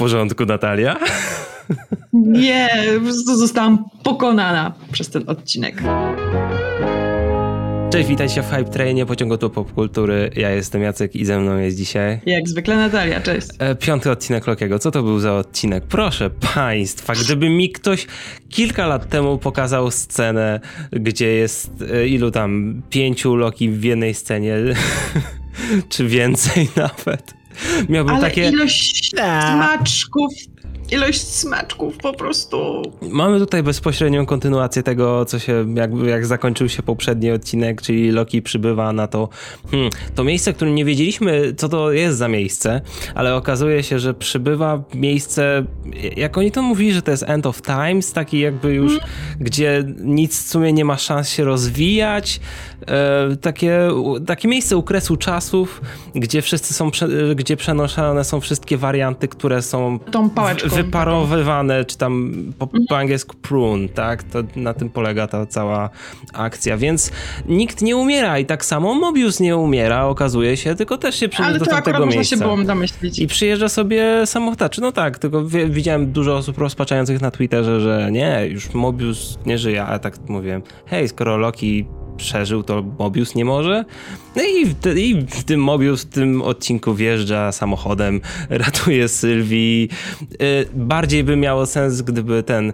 porządku, Natalia? Nie, po prostu zostałam pokonana przez ten odcinek. Cześć, witajcie w Hype Trainie, pociągu do popkultury. Ja jestem Jacek i ze mną jest dzisiaj... Jak zwykle Natalia, cześć. E, piąty odcinek Lokiego. Co to był za odcinek? Proszę państwa, gdyby mi ktoś kilka lat temu pokazał scenę, gdzie jest e, ilu tam, pięciu Loki w jednej scenie, czy więcej nawet. Miałbym Ale takie... ilość smaczków ilość smaczków po prostu. Mamy tutaj bezpośrednią kontynuację tego, co się, jak, jak zakończył się poprzedni odcinek, czyli Loki przybywa na to, hmm, to miejsce, którym nie wiedzieliśmy, co to jest za miejsce, ale okazuje się, że przybywa miejsce, jak oni to mówili, że to jest end of times, taki jakby już, hmm. gdzie nic w sumie nie ma szans się rozwijać, e, takie, takie miejsce u kresu czasów, gdzie wszyscy są, gdzie przenoszone są wszystkie warianty, które są tą pałeczką wyparowywane, czy tam po, po mhm. angielsku prune, tak? To na tym polega ta cała akcja, więc nikt nie umiera i tak samo Mobius nie umiera, okazuje się, tylko też się przyjeżdża do tamtego miejsca. się było domyślić. I przyjeżdża sobie samochodaczy. No tak, tylko widziałem dużo osób rozpaczających na Twitterze, że nie, już Mobius nie żyje, a tak mówiłem, hej, skoro Loki przeżył, to Mobius nie może. No i w, i w tym Mobius w tym odcinku wjeżdża samochodem, ratuje Sylwii. Y, bardziej by miało sens, gdyby ten y,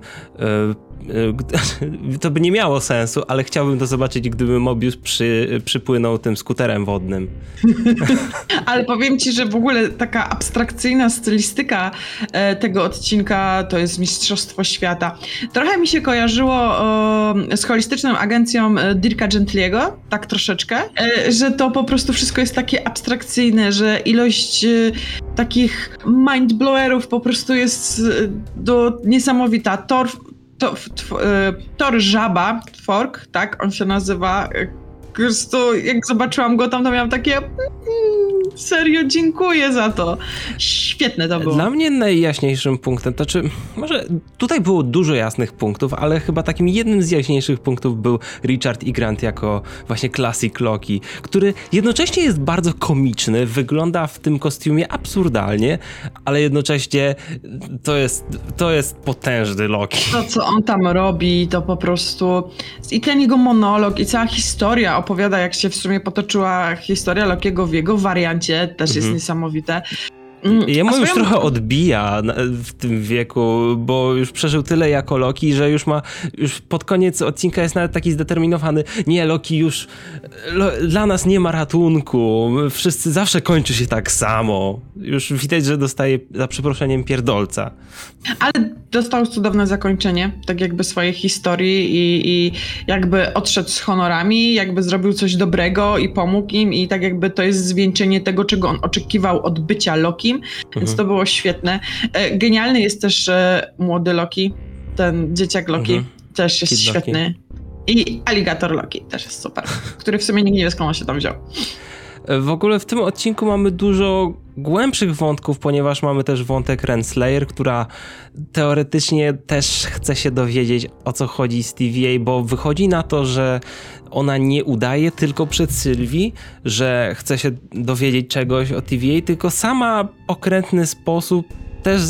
Y, to by nie miało sensu, ale chciałbym to zobaczyć, gdyby Mobius przy, przypłynął tym skuterem wodnym. ale powiem ci, że w ogóle taka abstrakcyjna stylistyka e, tego odcinka to jest Mistrzostwo Świata. Trochę mi się kojarzyło z holistyczną agencją e, Dirka Gentliego, tak troszeczkę, e, że to po prostu wszystko jest takie abstrakcyjne, że ilość takich mindblowerów po prostu jest do niesamowita. Thor to, e, Tor Żaba, Fork, tak on się nazywa. Prostu jak zobaczyłam go tam, to miałam takie Serio, dziękuję za to. Świetne to było. Dla mnie najjaśniejszym punktem, to czy może tutaj było dużo jasnych punktów, ale chyba takim jednym z jaśniejszych punktów był Richard i Grant jako właśnie Classic Loki, który jednocześnie jest bardzo komiczny, wygląda w tym kostiumie absurdalnie, ale jednocześnie to jest, to jest potężny Loki. To, co on tam robi, to po prostu i ten jego monolog i cała historia opowiada, jak się w sumie potoczyła historia Lokiego w jego wariancie też jest mhm. niesamowite. Mm, Jemu swoją... już trochę odbija w tym wieku, bo już przeżył tyle jako Loki, że już ma, już pod koniec odcinka jest nawet taki zdeterminowany, nie, Loki już, lo, dla nas nie ma ratunku, wszyscy zawsze kończy się tak samo. Już widać, że dostaje, za przeproszeniem, pierdolca. Ale dostał cudowne zakończenie, tak jakby swojej historii i, i jakby odszedł z honorami, jakby zrobił coś dobrego i pomógł im i tak jakby to jest zwieńczenie tego, czego on oczekiwał od bycia Loki więc mhm. to było świetne. E, genialny jest też młody Loki, ten dzieciak Loki, mhm. też jest Kid świetny. Loki. I Alligator Loki też jest super, który w sumie nikt nie wie skąd on się tam wziął. E, w ogóle w tym odcinku mamy dużo głębszych wątków, ponieważ mamy też wątek Renslayer, która teoretycznie też chce się dowiedzieć o co chodzi z TVA, bo wychodzi na to, że ona nie udaje tylko przed Sylwii, że chce się dowiedzieć czegoś o TVA, tylko sama okrętny sposób też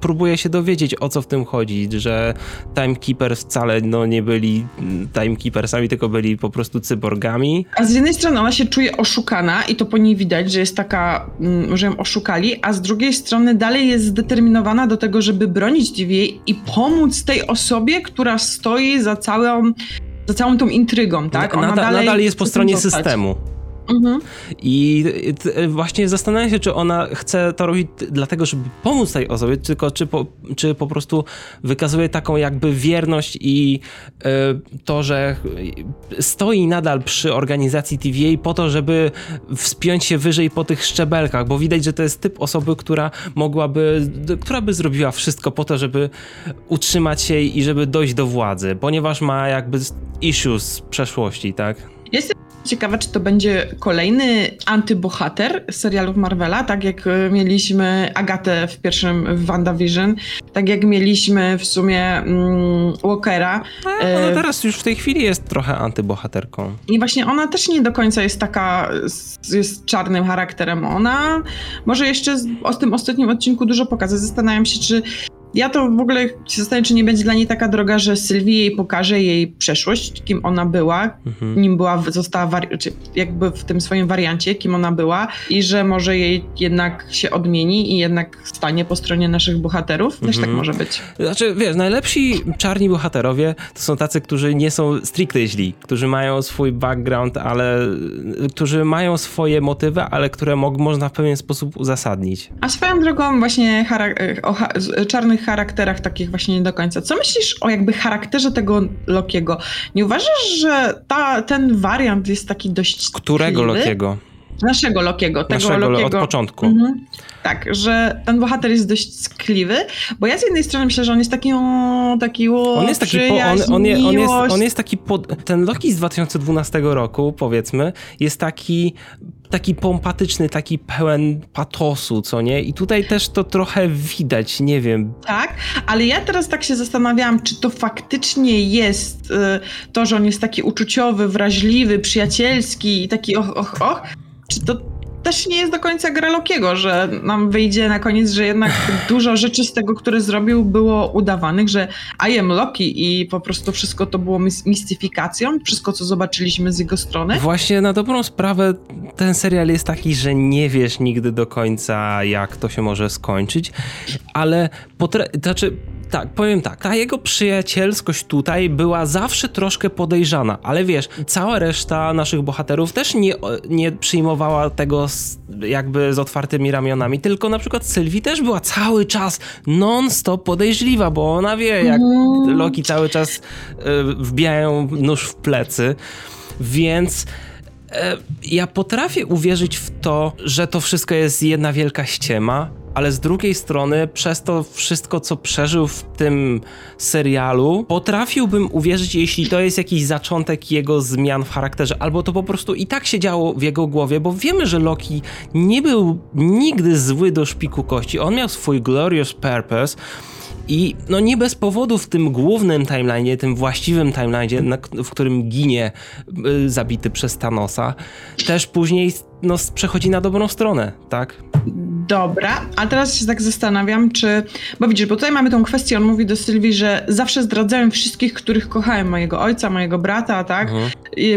próbuję się dowiedzieć, o co w tym chodzi, że Timekeepers wcale no, nie byli Timekeepersami, tylko byli po prostu cyborgami. A z jednej strony ona się czuje oszukana i to po niej widać, że jest taka, mm, że ją oszukali, a z drugiej strony dalej jest zdeterminowana do tego, żeby bronić TVA i pomóc tej osobie, która stoi za całą za całą tą intrygą, tak? Ona nadal, nadal jest po stronie systemu. Mhm. I właśnie zastanawiam się, czy ona chce to robić dlatego, żeby pomóc tej osobie, tylko czy po, czy po prostu wykazuje taką jakby wierność i y, to, że stoi nadal przy organizacji TVA po to, żeby wspiąć się wyżej po tych szczebelkach, bo widać, że to jest typ osoby, która mogłaby, która by zrobiła wszystko po to, żeby utrzymać się i żeby dojść do władzy, ponieważ ma jakby issues z przeszłości, tak? Jestem ciekawa, czy to będzie kolejny antybohater serialów Marvela, tak jak e, mieliśmy Agatę w pierwszym w WandaVision, tak jak mieliśmy w sumie mm, Walkera. No, ona teraz już w tej chwili jest trochę antybohaterką. I właśnie ona też nie do końca jest taka, jest czarnym charakterem. Ona może jeszcze o tym ostatnim odcinku dużo pokaże. Zastanawiam się, czy ja to w ogóle się zastanawiam, czy nie będzie dla niej taka droga, że Sylwii jej pokaże jej przeszłość, kim ona była, mhm. nim była, została, wari- czy jakby w tym swoim wariancie, kim ona była i że może jej jednak się odmieni i jednak stanie po stronie naszych bohaterów. Mhm. Też tak mhm. może być. Znaczy, wiesz, najlepsi czarni bohaterowie to są tacy, którzy nie są stricte źli, którzy mają swój background, ale którzy mają swoje motywy, ale które mo- można w pewien sposób uzasadnić. A swoją drogą właśnie charak- o ha- czarnych charakterach takich właśnie nie do końca. Co myślisz o jakby charakterze tego Lokiego? Nie uważasz, że ta, ten wariant jest taki dość Którego tkliwy? Lokiego? Naszego Lokiego. Tego Naszego Lokiego. od początku. Mhm. Tak, że ten bohater jest dość skliwy, bo ja z jednej strony myślę, że on jest taki o, taki o, On jest taki, po, on, on, on, jest, on jest taki, pod, ten Loki z 2012 roku, powiedzmy, jest taki taki pompatyczny, taki pełen patosu, co nie? I tutaj też to trochę widać, nie wiem. Tak, ale ja teraz tak się zastanawiałam, czy to faktycznie jest y, to, że on jest taki uczuciowy, wrażliwy, przyjacielski i taki och, och, och, czy to też nie jest do końca gra Lokiego, że nam wyjdzie na koniec, że jednak dużo rzeczy z tego, które zrobił, było udawanych, że I am Loki i po prostu wszystko to było mistyfikacją, wszystko co zobaczyliśmy z jego strony. Właśnie na dobrą sprawę ten serial jest taki, że nie wiesz nigdy do końca, jak to się może skończyć, ale potra- znaczy tak, powiem tak. Ta jego przyjacielskość tutaj była zawsze troszkę podejrzana, ale wiesz, cała reszta naszych bohaterów też nie, nie przyjmowała tego z, jakby z otwartymi ramionami, tylko na przykład Sylwii też była cały czas non-stop podejrzliwa, bo ona wie, jak mm. Loki cały czas y, wbijają nóż w plecy, więc e, ja potrafię uwierzyć w to, że to wszystko jest jedna wielka ściema, ale z drugiej strony, przez to wszystko, co przeżył w tym serialu, potrafiłbym uwierzyć, jeśli to jest jakiś zaczątek jego zmian w charakterze, albo to po prostu i tak się działo w jego głowie, bo wiemy, że Loki nie był nigdy zły do szpiku kości. On miał swój glorious purpose. I no nie bez powodu w tym głównym timeline, tym właściwym timeline, w którym ginie y, zabity przez Thanosa, też później no, przechodzi na dobrą stronę, tak? Dobra, a teraz się tak zastanawiam, czy. Bo widzisz, bo tutaj mamy tą kwestię, on mówi do Sylwii, że zawsze zdradzałem wszystkich, których kochałem, mojego ojca, mojego brata, tak? Mhm.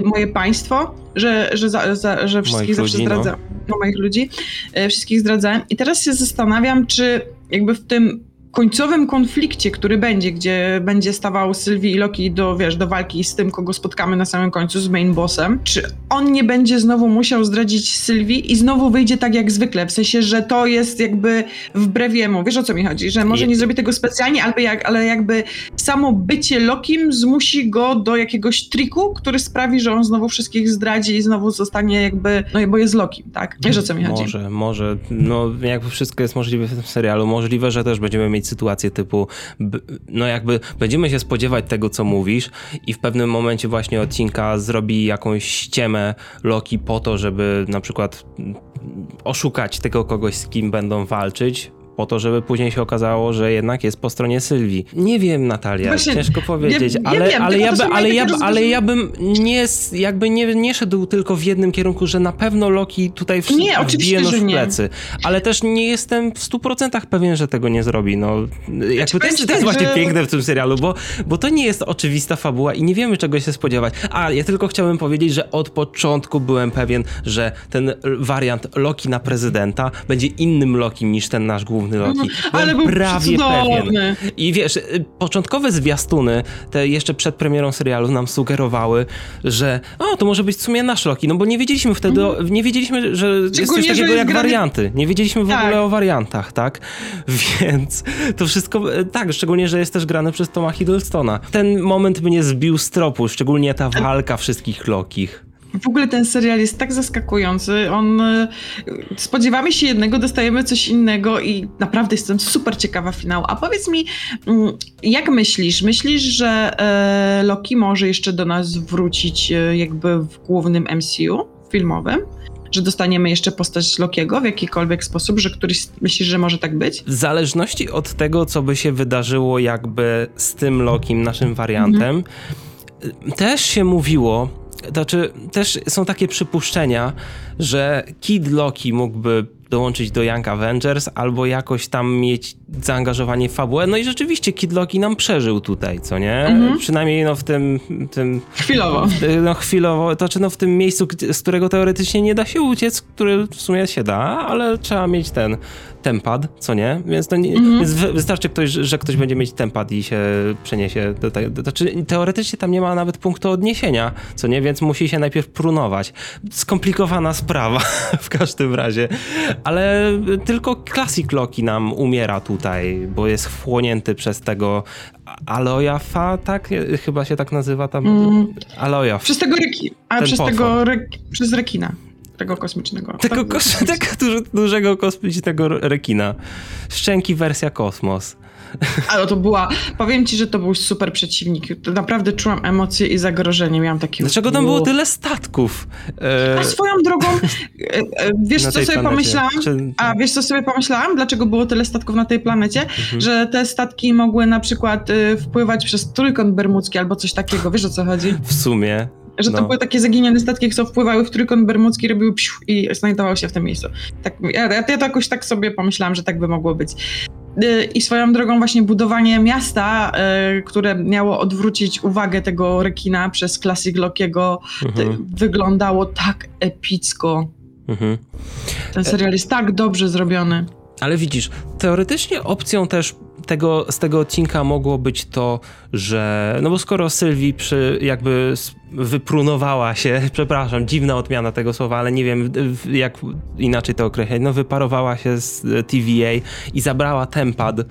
Moje państwo, że, że, za, za, że wszystkich zawsze no. zdradzałem. No, moich ludzi, e, wszystkich zdradzałem. I teraz się zastanawiam, czy jakby w tym końcowym konflikcie, który będzie, gdzie będzie stawał Sylwii i Loki do, wiesz, do walki z tym, kogo spotkamy na samym końcu, z main bossem, czy on nie będzie znowu musiał zdradzić Sylwii i znowu wyjdzie tak jak zwykle, w sensie, że to jest jakby wbrew jemu, wiesz o co mi chodzi, że może nie zrobi tego specjalnie, albo jak, ale jakby samo bycie Lokim zmusi go do jakiegoś triku, który sprawi, że on znowu wszystkich zdradzi i znowu zostanie jakby, no bo jest Lokim, tak? Wiesz o co mi chodzi? Może, może, no jakby wszystko jest możliwe w tym serialu, możliwe, że też będziemy mieć mieć sytuację typu, no jakby będziemy się spodziewać tego, co mówisz i w pewnym momencie właśnie odcinka zrobi jakąś ściemę Loki po to, żeby na przykład oszukać tego kogoś, z kim będą walczyć, po to, żeby później się okazało, że jednak jest po stronie Sylwii. Nie wiem, Natalia, Właśnie, ciężko powiedzieć, ja, ale, ja wiem, ale, ja, by, ale, ja, ale ja bym nie, jakby nie, nie szedł tylko w jednym kierunku, że na pewno Loki tutaj w, nie, wbije nóż w plecy, ale też nie jestem w 100% pewien, że tego nie zrobi. No, jakby to jest, to jest właśnie że... piękne w tym serialu, bo, bo to nie jest oczywista fabuła i nie wiemy, czego się spodziewać. A ja tylko chciałem powiedzieć, że od początku byłem pewien, że ten wariant Loki na prezydenta będzie innym Lokim niż ten nasz główny Loki. Mhm. Ale był prawie pewien. I wiesz, y, początkowe zwiastuny, te jeszcze przed premierą serialu nam sugerowały, że o, to może być w sumie nasz Loki, no bo nie wiedzieliśmy wtedy, mm. nie wiedzieliśmy, że jest coś takiego jak grany... warianty. Nie wiedzieliśmy w tak. ogóle o wariantach, tak? Więc to wszystko, y, tak, szczególnie, że jest też grane przez Toma Hiddlestona. Ten moment mnie zbił z tropu, szczególnie ta walka wszystkich Lokich. W ogóle ten serial jest tak zaskakujący. On e, spodziewamy się jednego, dostajemy coś innego i naprawdę jestem super ciekawa finału. A powiedz mi, mm, jak myślisz? Myślisz, że e, Loki może jeszcze do nas wrócić e, jakby w głównym MCU filmowym? że dostaniemy jeszcze postać Lokiego w jakikolwiek sposób, że któryś myślisz, że może tak być? W zależności od tego, co by się wydarzyło jakby z tym Lokim, naszym wariantem, mhm. też się mówiło, znaczy też są takie przypuszczenia, że Kid Loki mógłby dołączyć do Young Avengers albo jakoś tam mieć zaangażowanie w fabułę. No i rzeczywiście Kid Loki nam przeżył tutaj, co nie? Mhm. Przynajmniej no w tym, tym... Chwilowo. No chwilowo, to czy no w tym miejscu, z którego teoretycznie nie da się uciec, który w sumie się da, ale trzeba mieć ten tempad, co nie? Więc, to nie, -hmm. więc wystarczy, ktoś, że ktoś będzie mieć tempad i się przeniesie do tego. Znaczy, teoretycznie tam nie ma nawet punktu odniesienia, co nie? Więc musi się najpierw prunować. Skomplikowana sprawa w każdym razie. Ale tylko Classic Loki nam umiera tutaj, bo jest wchłonięty przez tego Alojafa, tak? Chyba się tak nazywa tam. Mm. Alojaf. Przez tego reki, a przez potwór. tego re, przez rekina tego kosmicznego. Tego, kos tego duże, dużego kosmicznego rekina. Szczęki wersja kosmos. Ale to była, powiem ci, że to był super przeciwnik. Naprawdę czułam emocje i zagrożenie. Miałam takie. Dlaczego tam było tyle statków? E... A swoją drogą, e, e, wiesz co sobie planecie. pomyślałam? Czy... A wiesz co sobie pomyślałam? Dlaczego było tyle statków na tej planecie? Mhm. Że te statki mogły na przykład e, wpływać przez trójkąt bermudzki albo coś takiego. Wiesz o co chodzi? W sumie. Że to no. były takie zaginione statki, które wpływały w trójkąt bermudzki, robiły psiu i znajdowały się w tym miejscu. Tak, ja, ja to jakoś tak sobie pomyślałam, że tak by mogło być. Y, I swoją drogą właśnie budowanie miasta, y, które miało odwrócić uwagę tego rekina przez Classic Lockiego, mhm. wyglądało tak epicko. Mhm. Ten serial jest tak dobrze zrobiony. Ale widzisz, teoretycznie opcją też tego, z tego odcinka mogło być to, że no bo skoro Sylwii przy jakby wyprunowała się, przepraszam, dziwna odmiana tego słowa, ale nie wiem jak inaczej to określać, no wyparowała się z TVA i zabrała tempad e,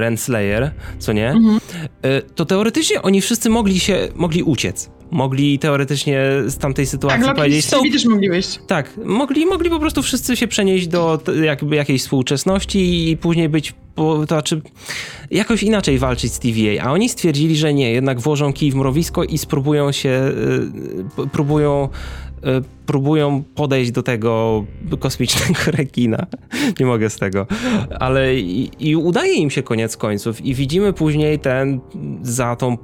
Renslayer, co nie? Mhm. E, to teoretycznie oni wszyscy mogli się, mogli uciec mogli teoretycznie z tamtej sytuacji tak, powiedzieć... Tak, też mogli wyjść. Tak, mogli, mogli po prostu wszyscy się przenieść do jakby jakiejś współczesności i później być, to znaczy jakoś inaczej walczyć z TVA, a oni stwierdzili, że nie, jednak włożą kij w mrowisko i spróbują się, y, próbują próbują podejść do tego kosmicznego rekina. Nie mogę z tego. Ale i, i, udaje im się koniec końców i widzimy później ten za tą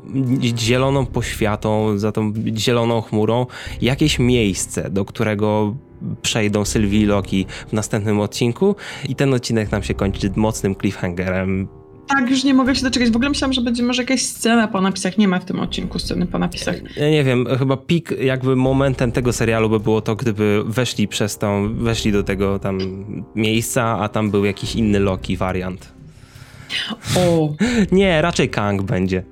zieloną poświatą, za tą zieloną chmurą jakieś miejsce, do którego przejdą Sylwii i Loki w następnym odcinku i ten odcinek nam się kończy mocnym cliffhangerem tak, już nie mogę się doczekać. W ogóle myślałam, że będzie może jakaś scena po napisach. Nie ma w tym odcinku sceny po napisach. Ja nie wiem, chyba pik jakby momentem tego serialu by było to, gdyby weszli przez tą, weszli do tego tam miejsca, a tam był jakiś inny Loki wariant. O. Nie, raczej Kang będzie.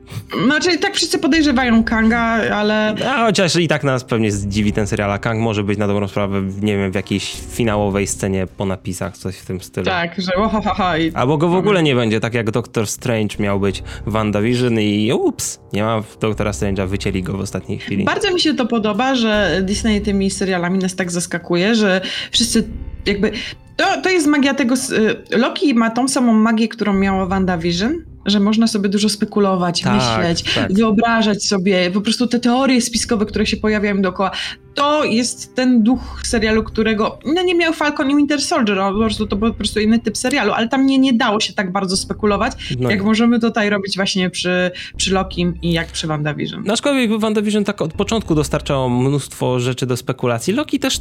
Znaczy, tak wszyscy podejrzewają Kanga, ale... A chociaż i tak nas pewnie zdziwi ten serial, a Kang może być na dobrą sprawę, nie wiem, w jakiejś finałowej scenie po napisach, coś w tym stylu. Tak, że ohahaha. I... Albo go w ogóle nie będzie, tak jak Doctor Strange miał być w WandaVision i ups, nie ma Doktora Strange'a, wycięli go w ostatniej chwili. Bardzo mi się to podoba, że Disney tymi serialami nas tak zaskakuje, że wszyscy jakby to, to jest magia tego. Y, Loki ma tą samą magię, którą miała WandaVision, że można sobie dużo spekulować, tak, myśleć, tak. wyobrażać sobie po prostu te teorie spiskowe, które się pojawiają dookoła. To jest ten duch serialu, którego no nie miał Falcon i Winter Soldier, po prostu to był po prostu inny typ serialu, ale tam nie, nie dało się tak bardzo spekulować, no. jak możemy tutaj robić właśnie przy, przy Lokim i jak przy WandaVision. No aczkolwiek WandaVision tak od początku dostarczało mnóstwo rzeczy do spekulacji. Loki też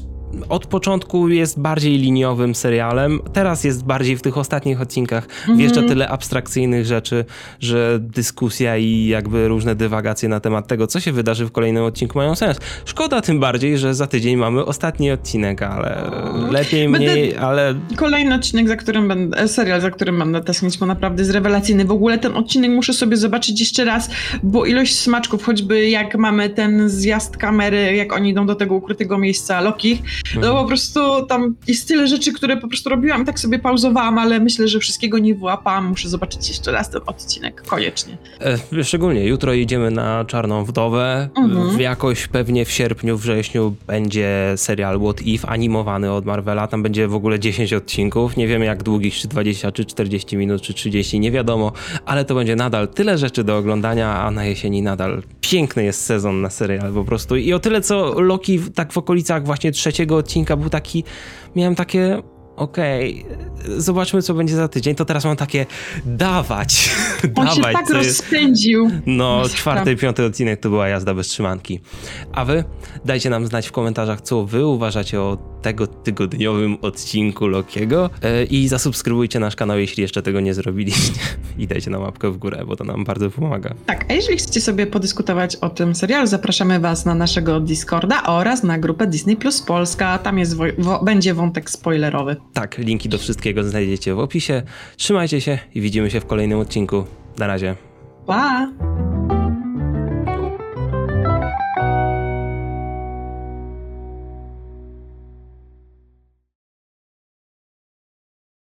od początku jest bardziej liniowym serialem, teraz jest bardziej w tych ostatnich odcinkach mm-hmm. wjeżdża tyle abstrakcyjnych rzeczy, że dyskusja i jakby różne dywagacje na temat tego, co się wydarzy w kolejnym odcinku mają sens. Szkoda tym bardziej, że za tydzień mamy ostatni odcinek, ale lepiej będę mniej, ale... Kolejny odcinek, za którym będę, e, serial, za którym będę tęsknić, bo naprawdę jest rewelacyjny. W ogóle ten odcinek muszę sobie zobaczyć jeszcze raz, bo ilość smaczków, choćby jak mamy ten zjazd kamery, jak oni idą do tego ukrytego miejsca Loki, no mhm. po prostu tam jest tyle rzeczy, które po prostu robiłam tak sobie pauzowałam, ale myślę, że wszystkiego nie wyłapałam. Muszę zobaczyć jeszcze raz ten odcinek, koniecznie. E, szczególnie jutro idziemy na Czarną Wdowę. Mhm. Jakoś pewnie w sierpniu, wrześniu wrześniu będzie serial What If animowany od Marvela. Tam będzie w ogóle 10 odcinków. Nie wiemy jak długich, czy 20, czy 40 minut, czy 30, nie wiadomo, ale to będzie nadal tyle rzeczy do oglądania, a na jesieni nadal piękny jest sezon na serial po prostu. I o tyle co Loki tak w okolicach właśnie trzeciego odcinka był taki, miałem takie okej, okay, zobaczmy co będzie za tydzień, to teraz mam takie dawać, On dawać. się tak rozpędził. No, czwarty i piąty odcinek to była jazda bez trzymanki. A wy dajcie nam znać w komentarzach, co wy uważacie o tego tygodniowym odcinku Lokiego e, i zasubskrybujcie nasz kanał, jeśli jeszcze tego nie zrobiliście i dajcie nam łapkę w górę, bo to nam bardzo pomaga. Tak, a jeżeli chcecie sobie podyskutować o tym serialu, zapraszamy was na naszego Discorda oraz na grupę Disney Plus Polska, tam jest będzie wątek spoilerowy. Tak, linki do wszystkiego znajdziecie w opisie. Trzymajcie się i widzimy się w kolejnym odcinku. Na razie. Pa!